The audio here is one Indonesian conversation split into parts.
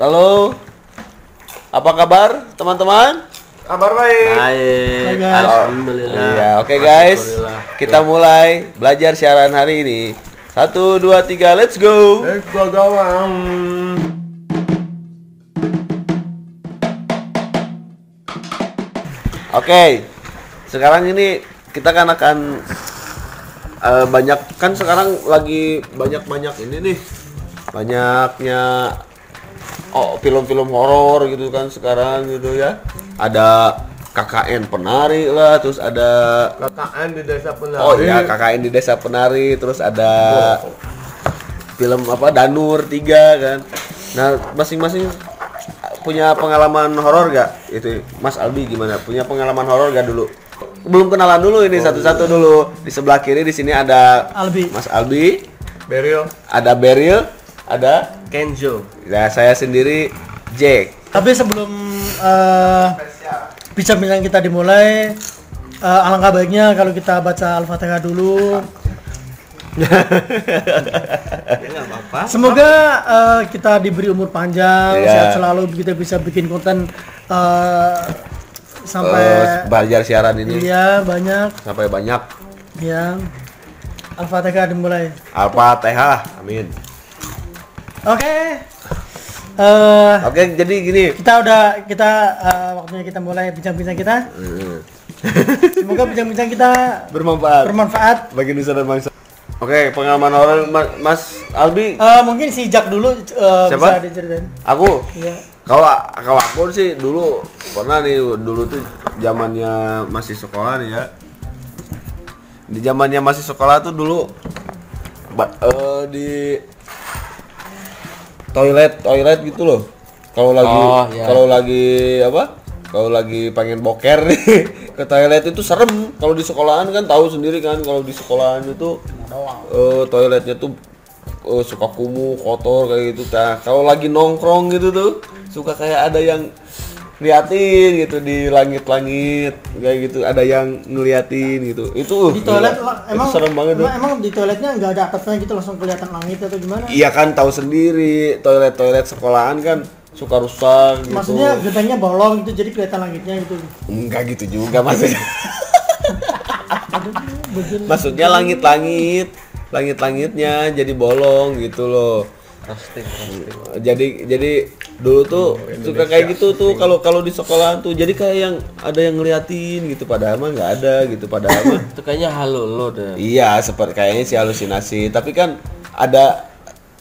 Halo. Apa kabar teman-teman? Kabar baik. Baik. guys. Alhamdulillah. Iya, oke guys. Alhamdulillah. Kita mulai belajar siaran hari ini. Satu, dua, tiga, let's go. Eh, gua gawang. Oke, sekarang ini kita kan akan eh, banyak kan sekarang lagi banyak-banyak ini nih banyaknya oh film-film horor gitu kan sekarang gitu ya. Ada KKN penari lah terus ada KKN di desa penari. oh iya KKN di desa penari terus ada film apa Danur 3 kan. Nah masing-masing punya pengalaman horor gak itu Mas Albi gimana? Punya pengalaman horor gak dulu? Belum kenalan dulu ini satu-satu dulu. Di sebelah kiri di sini ada Albi. Mas Albi. Beril. ada Beril ada Kenzo. ya saya sendiri Jack Tapi sebelum eh, bincang-bincang kita dimulai, eh, alangkah baiknya kalau kita baca Al-Fatihah dulu. Ya enggak apa-apa. Semoga eh, kita diberi umur panjang, Iya. sehat selalu, kita bisa bikin konten eh, sampai Eh, belajar siaran ini iya banyak sampai banyak ya. Al-Fatihah dimulai. Al-Fatihah amin Oke. Eh, oke jadi gini kita udah kita eh, waktunya kita mulai bincang-bincang kita. Semoga bincang-bincang kita bermanfaat bermanfaat. bagi nusa dan bangsa oke pengalaman horor Ma- Mas Albi Eh, mungkin si Jack dulu eh, Siapa? bisa diceritain. aku Iya. kalau kalau aku sih dulu pernah nih dulu tuh zamannya masih sekolah nih ya di zamannya masih sekolah tuh dulu ba- eh, di toilet toilet gitu loh. Kalau lagi Oh, iya. kalau lagi apa? Kalau lagi pengen boker nih ke toilet itu serem. Kalau di sekolahan kan tahu sendiri kan kalau di sekolahan itu eh, toiletnya tuh eh, suka kumuh kotor kayak gitu. Nah kalau lagi nongkrong gitu tuh suka kayak ada yang liatin gitu di langit-langit kayak gitu ada yang ngeliatin gitu itu uh, Di toilet gila. lah, Itu emang serem banget emang, emang di toiletnya nggak ada atapnya gitu langsung kelihatan langit atau gimana? Iya kan tahu sendiri toilet-toilet sekolahan kan suka rusak gitu. Maksudnya gentengnya bolong gitu jadi kelihatan langitnya gitu. enggak gitu juga maksudnya. Maksudnya langit-langit, langit-langitnya jadi bolong gitu loh. Roasting, roasting. Jadi jadi dulu tuh suka kayak gitu tuh kalau kalau di sekolahan tuh jadi kayak yang ada yang ngeliatin gitu padahal mah nggak ada gitu padahal mah Itu kayaknya halo lo deh. iya seperti kayaknya sih halusinasi tapi kan ada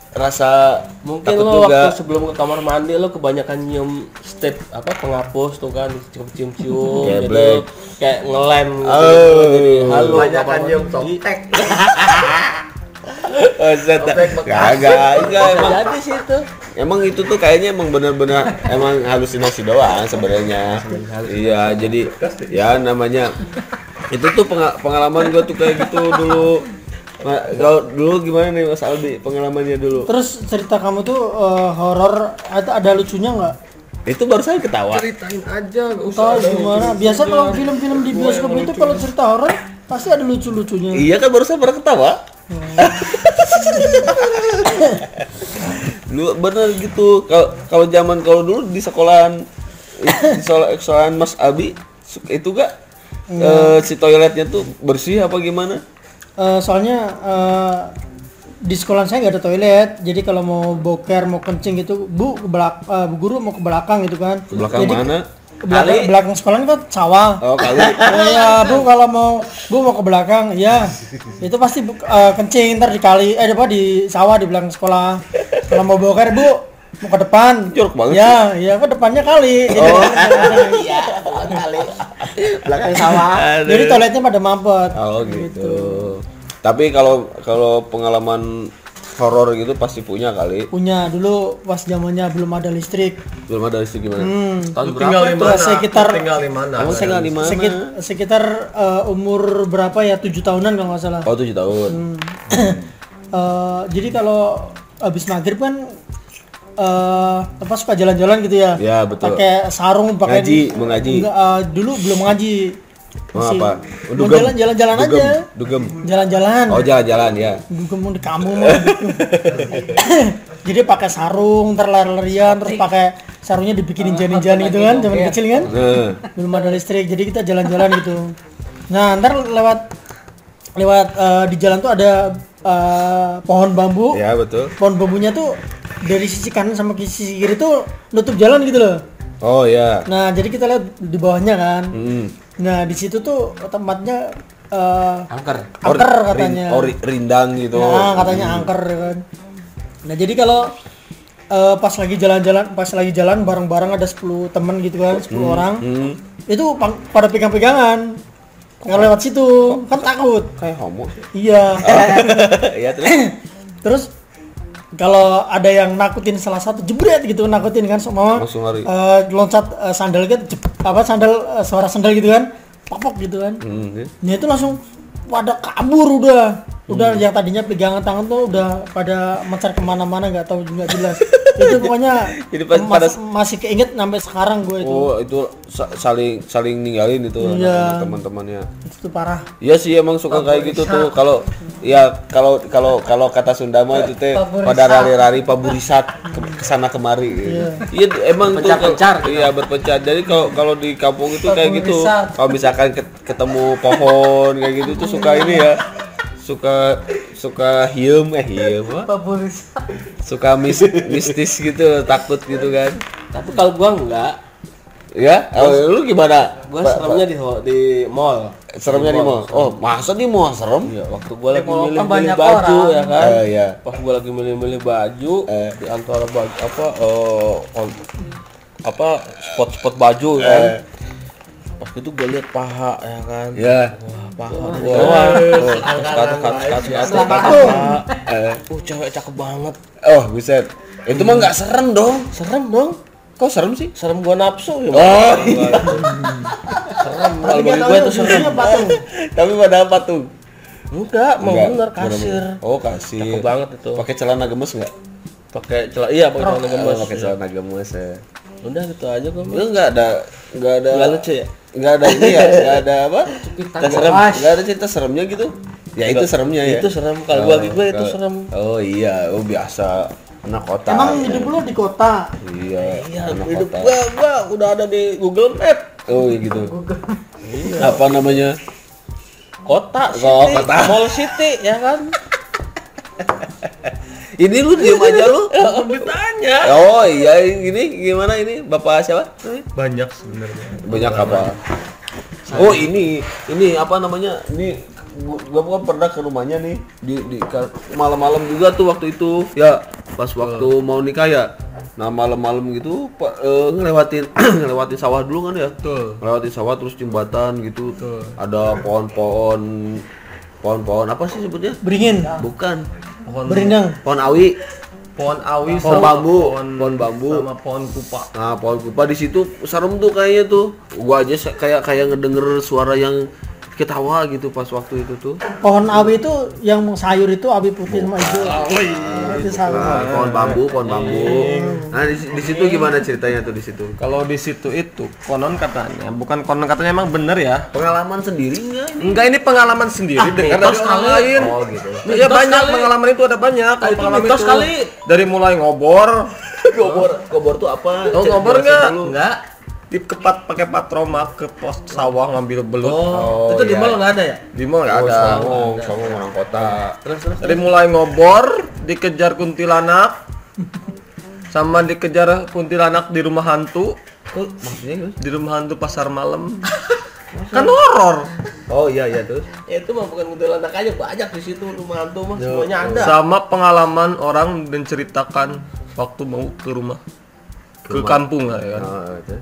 rasa Mungkin takut lo juga. waktu sebelum ke kamar mandi lo kebanyakan nyium step apa penghapus tuh kan cium-cium Kayak jadi black. lo kayak ngelem gitu. Oh. Jadi halo Banyak kamar kan nyium softtek. Oh, set. Sobek bekas. Kagak, enggak emang. jadi sih itu. Emang itu tuh kayaknya emang bener-bener emang halusinasi doang sebenarnya. Iya, jadi ya namanya itu tuh penga- pengalaman gua tuh kayak gitu dulu. Kalau dulu gimana nih Mas Aldi pengalamannya dulu? Terus cerita kamu tuh eh, horor ada ada lucunya nggak? Itu baru saya ketawa. Ceritain aja, gak usah. Atau gimana? Biasa kalau film-film di bioskop itu kalau cerita horor pasti ada lucu-lucunya. Iya kan baru saya pernah ketawa. Lu bener gitu. Kalau kalau zaman kalau dulu di sekolahan di sekolah sekolahan Mas Abi itu gak eh, si toiletnya tuh bersih apa gimana? Eh, soalnya eh, di sekolah saya nggak ada toilet, jadi kalau mau boker mau kencing gitu, bu ke belak, eh, bu guru mau ke belakang gitu kan. Ke belakang Jadi, mana? Ke belakang, Kali. belakang sekolah kan sawah. Oh kali. Iya bu kalau mau bu mau ke belakang, ya itu pasti bu, eh, kencing ntar di kali, eh apa di sawah di belakang sekolah. Kalau mau boker bu mau ke depan. Jorok banget Ya, ya ke depannya kali. Jadi, Iya, kali. Belakang sawah. Aduh. jadi toiletnya pada mampet. Oh gitu. Tapi kalau kalau pengalaman horor gitu pasti punya kali. Punya dulu pas zamannya belum ada listrik. Belum ada istri gimana? Hmm. Tahun tinggal berapa di itu? mana? Sekitar- Lu tinggal di mana? Kamu tinggal di mana? Sekit- sekitar eh, umur berapa ya tujuh tahunan kalau nggak salah Oh tujuh tahun. Eh, jadi kalau habis maghrib kan eh apa suka jalan-jalan gitu ya Ya, betul. pakai sarung pakai Ngaji, mengaji. Eh, dulu belum ngaji Mau Masih- apa? mau Dugem. jalan jalan-jalan Dugem. aja Dugem. jalan-jalan Oh jalan-jalan ya. dugem mau di kamu mau gitu. Jadi pakai sarung, terlari-larian, terus pakai sarungnya dibikinin jani-jani gitu kan, zaman kecil kan. Nah, Belum ada listrik, jadi kita jalan-jalan gitu. Nah, ntar lewat lewat eh, di jalan tuh ada eh, pohon bambu. ya betul. Pohon bambunya tuh dari sisi kanan sama ke sisi kiri tuh nutup jalan gitu loh. Oh ya. Nah, jadi kita lihat di bawahnya kan. Hmm. Nah, di situ tuh tempatnya eh Angker. angker Rin- katanya. oh, ri- rindang gitu. Nah, katanya angker ya kan. Nah, jadi kalau eh, pas lagi jalan-jalan, pas lagi jalan bareng-bareng ada 10 temen gitu kan, 10 orang. Hmm. Itu pada pegang-pegangan. Kalau lewat situ kan takut. Kayak homo. Iya. Iya terus. Terus kalau ada yang nakutin salah satu jebret gitu nakutin kan semua Langsung lari. eh, loncat eh, sandal gitu jep- apa sandal eh, suara sandal gitu kan popok gitu kan Hmm. ya. Itu langsung pada kabur udah. Udah Hmm. yang tadinya pegangan tangan tuh udah pada mencar ke mana-mana nggak tahu juga jelas. itu pokoknya Jadi pas- mas- pada- masih keinget sampai sekarang gue itu. Oh itu sa- saling saling ninggalin itu Iya. anak-anak teman-temannya. Itu tuh parah. Iya sih emang suka kayak gitu tuh kalau ya kalau kalau kalau kata Sunda mah itu teh pada rari-rari paburisat ke ke sana kemari. gitu. Iya emang tuh Berpencar-pencar kalau- Iya berpencar. Jadi kalau kalau di kampung itu kayak gitu. Kalau misalkan ket- ketemu pohon kayak gitu tuh suka ini ya. Suka suka hiem eh hiem apa? Suka mis, mistis gitu, takut gitu kan. Tapi kalau gua enggak, Ya, oh, lu gimana? gua seremnya di di mall. seremnya di mall. Oh, masa di mall serem? Iya, waktu gua lagi kan milih-milih baju orang. ya kan. Eh, iya. Pas gua lagi milih-milih baju Eh. di antara baju apa on- apa spot-spot baju kan. Pas itu gua lihat paha ya kan. Ya. Wah, paha gua. Oh, kata kata kata paha. Eh. Uh, cewek cakep banget. Oh, buset. Itu mah nggak serem dong. Serem dong. Kok serem sih? Serem gua nafsu ya. Oh, serem. Kalau bagi gua itu serem. Tapi pada apa tuh? Enggak, mau Enggak, bener kasir. Oh, kasir. Cakep banget itu. Pakai celana gemes nggak? Pakai celana iya pakai celana Oh, gemes. pakai celana gemes ya. Udah gitu aja gua. Itu nggak ada nggak ada Nggak lucu ya? Nggak ada ini ya nggak ada apa? Cerita serem nggak ada cerita seremnya gitu? Ya itu seremnya ya? Itu serem. Kalau gua bagi gua itu kalau- serem. oh iya. Oh biasa. Anak kota Emang hidup lu di kota. iya Iya, anak hidup kota. gua gua udah ada di Google Map. oh iya gitu. Apa namanya? Kota, Oh, city, kota. Mall City ya kan? ini lu diem aja lu. Ditanya. oh iya ini gimana ini? Bapak siapa? Banyak sebenarnya. banyak apa? Oh ini ini apa namanya? Ini gua, gua kan pernah ke rumahnya nih di di malam-malam juga tuh waktu itu. Ya pas waktu mau nikah ya. Nah malam-malam gitu pak eh, ngelewatin ngelewatin sawah dulu kan ya? Betul. ngelewatin sawah terus jembatan gitu. Ada pohon-pohon pohon-pohon apa sih sebutnya? Beringin. bukan Pohon Berindang. pohon awi pohon awi Pohon sama bambu. pohon, Pohon bambu. sama pohon kupa. Nah, pohon kupa di situ serem tuh kayaknya tuh. Gua aja kayak kayak ngedenger suara yang ketawa gitu pas waktu itu tuh. Pohon awi itu yang sayur itu awi putih sama hijau. Itu. Nah, pohon bambu, pohon bambu. Nah, di, di situ gimana ceritanya tuh di situ? Kalau di situ itu konon katanya, bukan konon katanya emang bener ya. Pengalaman sendiri enggak ini? Enggak ini pengalaman sendiri dengar dari orang lain. Oh, gitu. Ya banyak pengalaman itu ada banyak. Ah, itu pengalaman mitos kali. Dari mulai ngobor, Gobor, gobor tuh apa? Tahu Cek, ngobor jelasin nggak? dulu. Enggak. Di kepat pakai patroma ke pos sawah ngambil belut. Oh, itu di iya. mall enggak ada ya? Di mall nggak Oh, ada. songong, songong orang kota. Terus terus. Dari mulai ngobor, dikejar kuntilanak, sama dikejar kuntilanak di rumah hantu, Kok maksudnya Gus? di rumah hantu pasar malam. kan horor. Oh iya iya terus. Ya, itu mah bukan kuntilanak aja banyak di situ rumah hantu mah semuanya ada. Sama pengalaman orang dan ceritakan waktu mau ke rumah ke kampung lah ya kan. Oh, itu.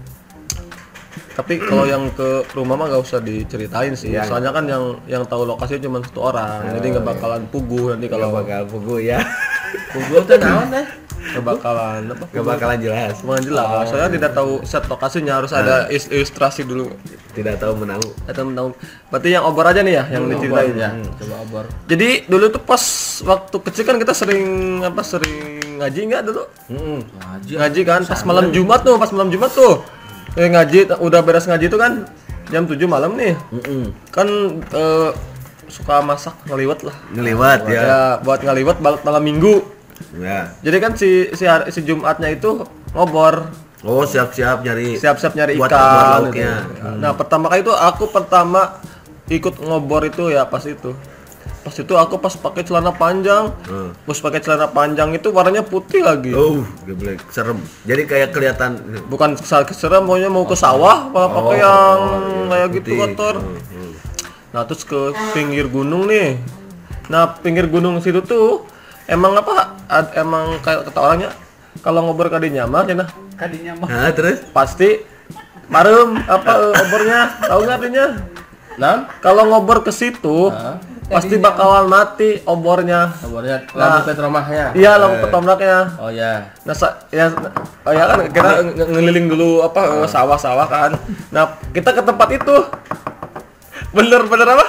Tapi kalau yang ke rumah mah gak usah diceritain sih. Iya. Soalnya kan yang yang tahu lokasinya cuma satu orang. jadi nggak bakalan puguh nanti Kalau bakal pugu ya. Gua tuh naon deh. nggak bakalan apa? Gak bakalan jelas. Cuma jelas. Soalnya tidak tahu set lokasinya harus ada is- ilustrasi dulu. Tidak tahu menau. Atau tahu. Berarti yang obor aja nih ya yang diceritain ya. Coba obor. Jadi dulu tuh pas waktu kecil kan kita sering apa sering ngaji nggak dulu? Heeh. Ngaji. Ngaji kan pas malam Jumat tuh, pas malam Jumat tuh. Eh ngaji udah beres ngaji tuh kan jam 7 malam nih. Heeh. Kan eh, suka masak ngeliwat lah. Ngeliwat ya. Ya buat ngeliwat bal- malam Minggu. Ya. Jadi kan si si, hari- si Jumatnya itu ngobor, Oh, siap-siap nyari. siap-siap nyari Buat- ikan. buat gitu. Nah, pertama kali itu aku pertama ikut ngobor itu ya pas itu. Pas itu aku pas pakai celana panjang. Hmm. Pas pakai celana panjang itu warnanya putih lagi. Oh, geblek, serem. Jadi kayak kelihatan Bukan kesal keserem maunya mau ke sawah malah pakai yang kayak gitu putih. kotor. Hmm, hmm. Nah, terus ke pinggir gunung nih. Nah, pinggir gunung situ tuh emang apa? ad- emang kayak kata orangnya kalau ngobrol kadi nyaman ya nah Kadinya mah. Nah, terus pasti marem apa obornya tahu nggak artinya Nah, kalau ngobor ke situ pasti bakalan mati obornya kabarnya Nah. lampu pet rumahnya. iya lampu petomraknya Oh ya. nah sa- ya oh ya kan kita nge- ngeliling dulu apa eh, sawah-sawah kan nah kita ke tempat itu bener-bener apa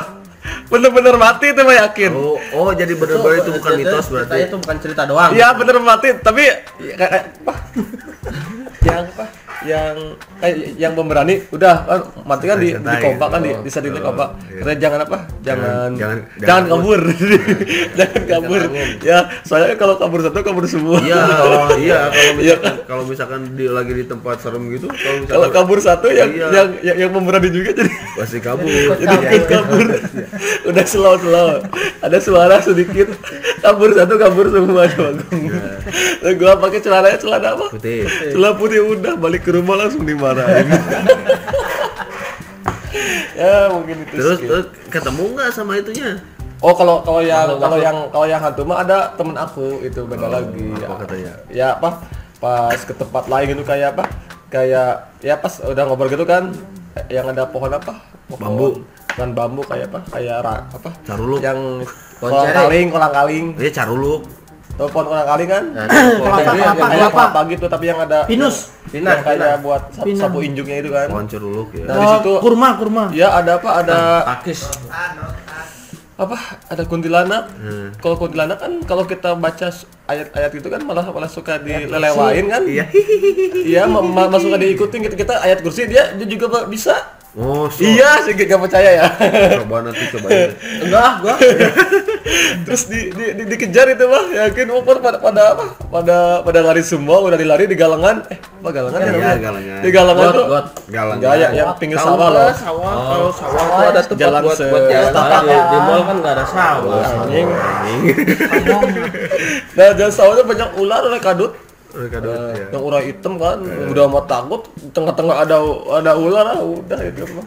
bener-bener mati itu mah yakin oh, oh jadi benar-benar itu bukan mitos berarti. Itu bukan cerita doang. Iya bener mati tapi ya, apa? yang apa? Yang kayak yang pemberani udah kan mati kan di, di kompak kan di Oh. di di Oh, kompak. iya. Jangan apa? Jangan jangan- jangan, jangan kabur. jangan kabur. Ya, soalnya kalau kabur satu kabur semua. Iya, kalau iya kalau Iya misalkan kalau misalkan di lagi di tempat serem gitu, kalau kabur satu yang, Iya. yang yang yang pemberani juga jadi pasti kabur. jadi ikut kabur. Udah slow slow. Ada suara sedikit kabur satu kabur semua coba. Nah, gua pakai celana celana apa? Putih. Celana putih udah balik ke rumah langsung dimarahin. ya mungkin itu. Terus, terus ketemu nggak sama itunya? Oh kalau kalau yang kalau yang kalau yang hantu mah ada temen aku itu beda lagi. apa katanya? Ya apa? Pas ke tempat lain gitu kayak apa? Kayak ya pas udah ngobrol gitu kan yang ada pohon apa? Pohon, Bambu. Bukan bambu kayak apa? Kayak apa? Caruluk. Yang kolang kaling, kolang kaling. Iya caruluk. Tuh pohon kolang kaling kan? Nah, Kelapa, kelapa. kelapa gitu tapi yang ada Pinus. yang Pinat, kayak buat sapu, injungnya itu kan. Pohon caruluk ya. Nah, di Oh, situ kurma, kurma. ya ada apa? Ada pakis. apa ada kuntilanak Hmm. kalau kuntilanak kan kalau kita baca ayat-ayat itu kan malah malah suka dilelewain kan Iya. iya ma- suka diikutin gitu kita ayat kursi dia dia juga bisa Oh, so, iya sih gak percaya ya coba nanti cobain. Enggak, gua. terus di, di, di- dikejar itu mah yakin oh, pada pada apa pada pada lari semua udah dilari di galangan eh apa galangan ya Iya, namanya? galangan. di galangan tuh got. Galang. enggak ya yang pinggir sawah loh Sawah, kalau sawah tuh ada tempat Jalan buat se- buat jalan. Di, di mall kan nggak ada sawah. anjing nah jalan sawahnya banyak ular oleh kadut Mereka dulu, ya. yang ular hitam kan udah mau takut tengah-tengah ada ada ular ah, udah itu mah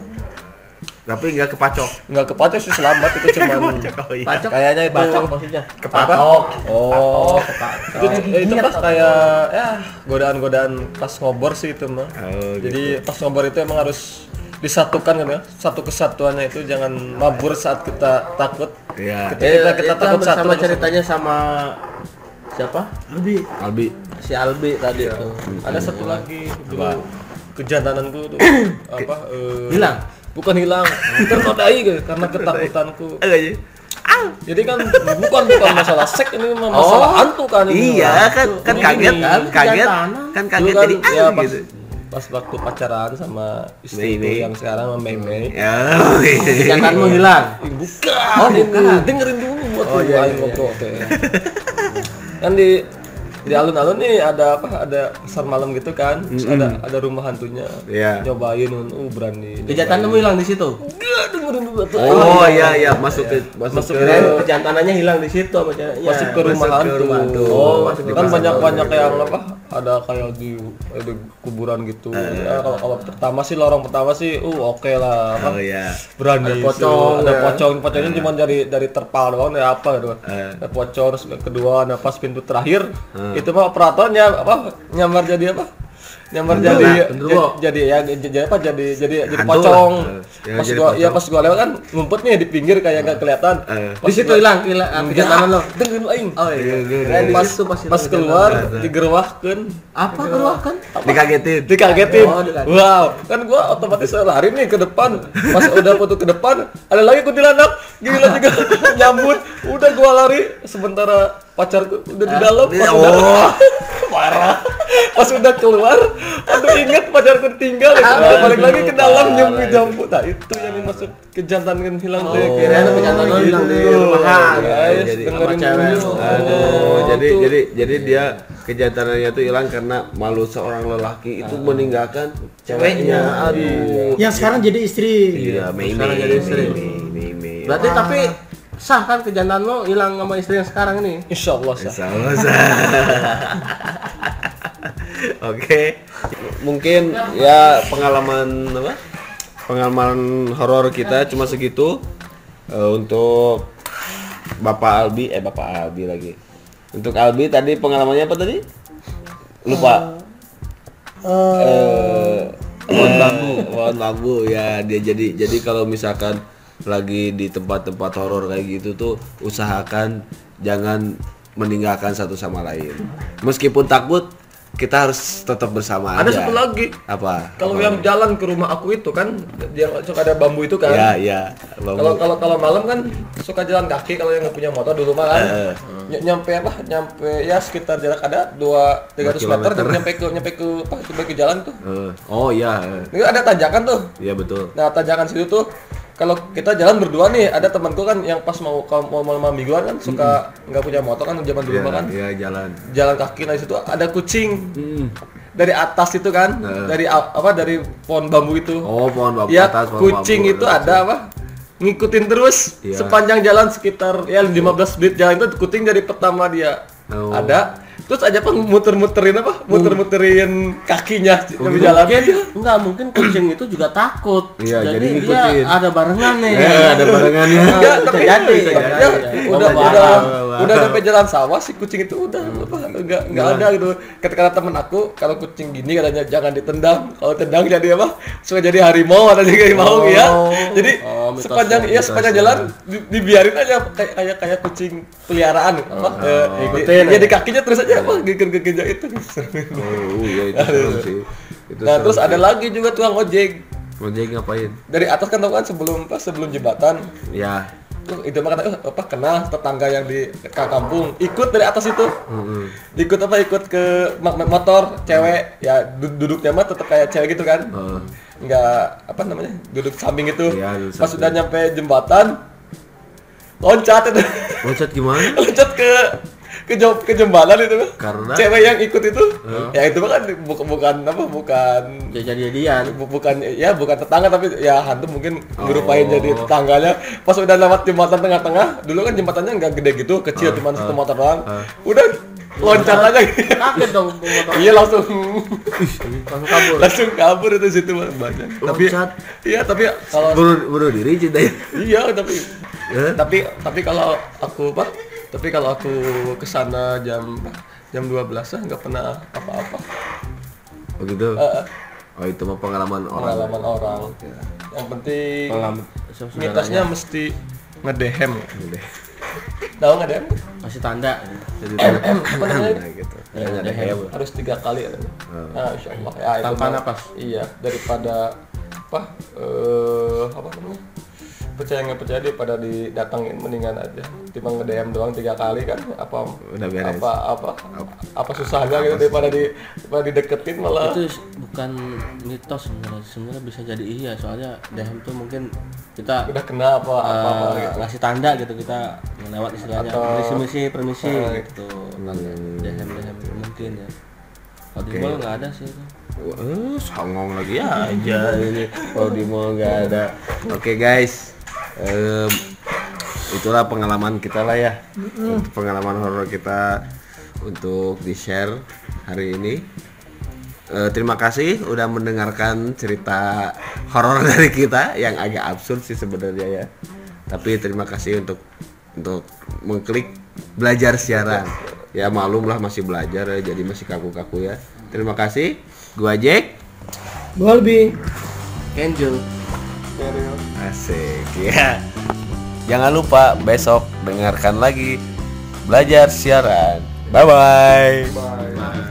Tapi nggak kepacok. nggak kepacok sih selamat itu cuman Oh iya. Pacok. Kayaknya itu- Pacok maksudnya. kepatok Oh, itu itu pas kayak ya godaan-godaan pas ngobor sih itu mah Oh, gitu. jadi pas ngobor itu emang harus disatukan gitu ya satu kesatuannya itu jangan mabur saat kita takut Iya. Ketika kita, kita itu takut satu sama ceritanya sama siapa? Lebih. Albi. Si Albi tadi tuh. ada satu lagi dulu kejantananku tuh apa eh, Hilang? Bukan hilang ternodai gitu karena ketakutanku aja. jadi kan bukan bukan masalah seks ini masalah Oh, hantu kan ini Iya, mah. kan kan Ini kaget kan, kaget. Kan kaget kan, jadi ya, ah pas, gitu. pas waktu pacaran sama istri Mei, yang sekarang sama Mei Mei Ya. oh, iya. Jantanmu hilang. Ih, bukan oh bukan dengerin dulu buat oh, iya, iya, ngobrol teh kan di di alun-alun nih ada apa ada pasar malam gitu kan. Terus ada ada rumah hantunya. Iya. nyobain uh berani. Kejantanmu hilang di situ. Oh iya iya masuk ke masuk, Masuk ke ke- hilang di situ masuk ke rumah hantu. Oh, kan banyak banyak yang apa? Ada kayak di, di kuburan gitu. Ya, kalau kalau pertama sih lorong pertama sih, uh oke lah. Oh Kan iya. berani Ada pocong, ada ya. pocong pocongnya cuma dari dari terpal doang dari apa gitu Eh. ada pocong kedua ada pas pintu terakhir itu mah operatornya apa nyamar jadi apa nyamar jadi jadi ya jadi jadi apa jadi jadi jadi pocong ya, pas jadi gua ya pas gua lewat kan ngumpet nih di pinggir kayak nggak kelihatan Eh. Pas Di situ hilang hilang ah, kejantanan lo. dengerin aing Oh iya. Iya, iya, di pas pas keluar kejantanan. digerwahkan Apa keluar kan? Dikagetin. dikagetin Oh, dikagetin. wow kan gua otomatis lari nih ke depan pas udah foto ke depan ada lagi kuntilanak gila juga nyambut udah gua lari sementara pacarku udah di dalam pas Iya, udah oh. parah pas udah keluar aduh ingat pacarku tinggal ya balik lagi ke dalam ke jambu nah itu yang dimaksud kejantanan hilang tuh Oh, kira kejantanan gitu. hilang di rumahan. guys Jadi- dengerin Sama cewek. dulu Aduh, jadi jadi jadi dia kejantanannya tuh hilang karena malu seorang lelaki itu meninggalkan ceweknya. Aduh. Yang sekarang jadi istri. Iya, Mei Sekarang Mei. jadi. Berarti tapi sah kan kejantan lo hilang sama istri yang sekarang ini? insya Allah sah. Sama Oke. Mungkin ya pengalaman apa? Pengalaman horor kita cuma segitu Eh, untuk Bapak Albi eh Bapak Albi lagi. Untuk Albi tadi pengalamannya apa tadi? Lupa. Eh pohon bambu, pohon bambu ya dia jadi jadi kalau misalkan lagi di tempat-tempat horor kayak gitu tuh usahakan jangan meninggalkan satu sama lain. Meskipun takut kita harus tetap bersama ada aja. satu lagi Apa? kalau yang jalan ke rumah aku itu kan yang suka ada bambu itu kan ya ya. Kalau kalau kalau malam kan suka jalan kaki kalau yang nggak punya motor dulu mah kan. Eh. Ny- nyampe apa? Nyampe ya sekitar jarak ada 2 300 Dua meter kilometer. nyampe ke nyampe ke apa? Nyampe ke jalan tuh. Eh, oh iya, eh. Ini ada tanjakan tuh. iya betul. Nah, tanjakan situ tuh kalau kita jalan berdua nih, ada temanku kan yang pas mau mau mau malam mingguan kan suka nggak punya motor kan zaman dulu Iya, mah kan. iya jalan. Jalan kaki nah situ ada kucing Hmm. dari atas itu kan, Heeh. dari apa dari pohon bambu itu. Oh, pohon bambu Ya, atas, pohon kucing bambu. itu ada apa? Ngikutin terus Iya. sepanjang jalan sekitar ya 15 menit jalan itu kucing dari pertama dia Oh. ada. Terus aja apa muter-muterin apa? Muter-muterin kakinya di jalan. Mungkin enggak mungkin kucing itu juga takut. Iya, jadi dia ngikutin. ada barengan nih. Eh, ada barengannya. Enggak, tapi jadi, ya, bisa jadi, ya, ya. udah Oh, udah udah sampai jalan sawah si kucing itu udah apa enggak enggak ada gitu. Kata kata temen aku kalau kucing gini katanya jangan ditendang. Kalau tendang jadi apa? Suka jadi harimau ada juga harimau ya. Jadi Oh, sepanjang ya sepanjang mitosnya. jalan di- dibiarin aja kayak kayak kayak kucing peliharaan apa? eh, ikutin ya di kakinya terus aja apa geger-geger itu. Oh, iya itu serem sih. Itu Nah, terus sih. ada lagi juga tukang ojek. Ojek ngapain? Dari atas kan tau kan sebelum pas sebelum jembatan Ya. Itu mah kata "Eh, apa kenal tetangga yang di kampung ikut dari atas itu ikut apa ikut ke motor cewek ya du- duduknya mah tetap kayak cewek gitu kan Heeh. nggak apa namanya duduk samping itu Iya, duduk pas samping. udah nyampe jembatan loncat itu Loncat gimana? loncat ke ke ke jembatan itu. Karena? cewek yang ikut itu ya itu mah kan bukan bukan apa bukan Ya jadi-jadian. Bu- bukan ya bukan tetangga tapi ya hantu mungkin Oh. ngerupain jadi tetangganya pas udah lewat jembatan tengah-tengah dulu kan jembatannya nggak gede gitu kecil cuma satu motor doang udah loncat aja Kaget dong motor iya langsung langsung kabur. langsung kabur itu situ Bang. banyak tapi iya tapi kalau Bunuh, bunuh diri cinta ya? iya tapi Eh? tapi tapi kalau aku pak tapi kalau aku ke sana jam jam 12 lah nggak pernah apa-apa. Oh gitu? Eh, Oh itu mah pengalaman orang. pengalaman orang. Yang penting Pengalaman mitosnya mesti ngedehem tahu ngedehem Masih tanda. Jadi apa namanya? Gitu. Ya, Kayaknya ada dehem. kayak harus tiga kali ya. Nah insya Allah ya itu Tanpa napas. iya daripada apa eh apa namanya percaya nggak percaya daripada didatangin mendingan aja. Timbang nge-DM doang tiga kali kan apa Udah beres. apa apa apa susahnya gitu daripada di daripada dideketin malah. Itu bukan mitos sebenarnya. Sebenarnya bisa jadi iya soalnya dehem tuh mungkin kita udah kena apa apa, apa eh, gitu. ngasih tanda gitu kita lewat istilahnya Atau- permisi permisi permisi Eh, gitu dehem dehem mungkin ya. Kalau di mall nggak ada sih itu. Eh, songong lagi aja ini. Kalau di mall nggak ada. Oke guys, Em, itulah pengalaman kita lah ya. Untuk Pengalaman horor kita untuk di share hari ini. Eh, terima kasih udah mendengarkan cerita horor dari kita yang agak absurd sih sebenarnya ya. Tapi terima kasih untuk untuk mengklik belajar siaran. Ya malum lah masih belajar ya, jadi masih kaku-kaku ya. Terima kasih. Gua Jack. Gua lebih Kenjo Asik ya. Jangan lupa besok dengarkan lagi belajar siaran. Bye bye. Bye.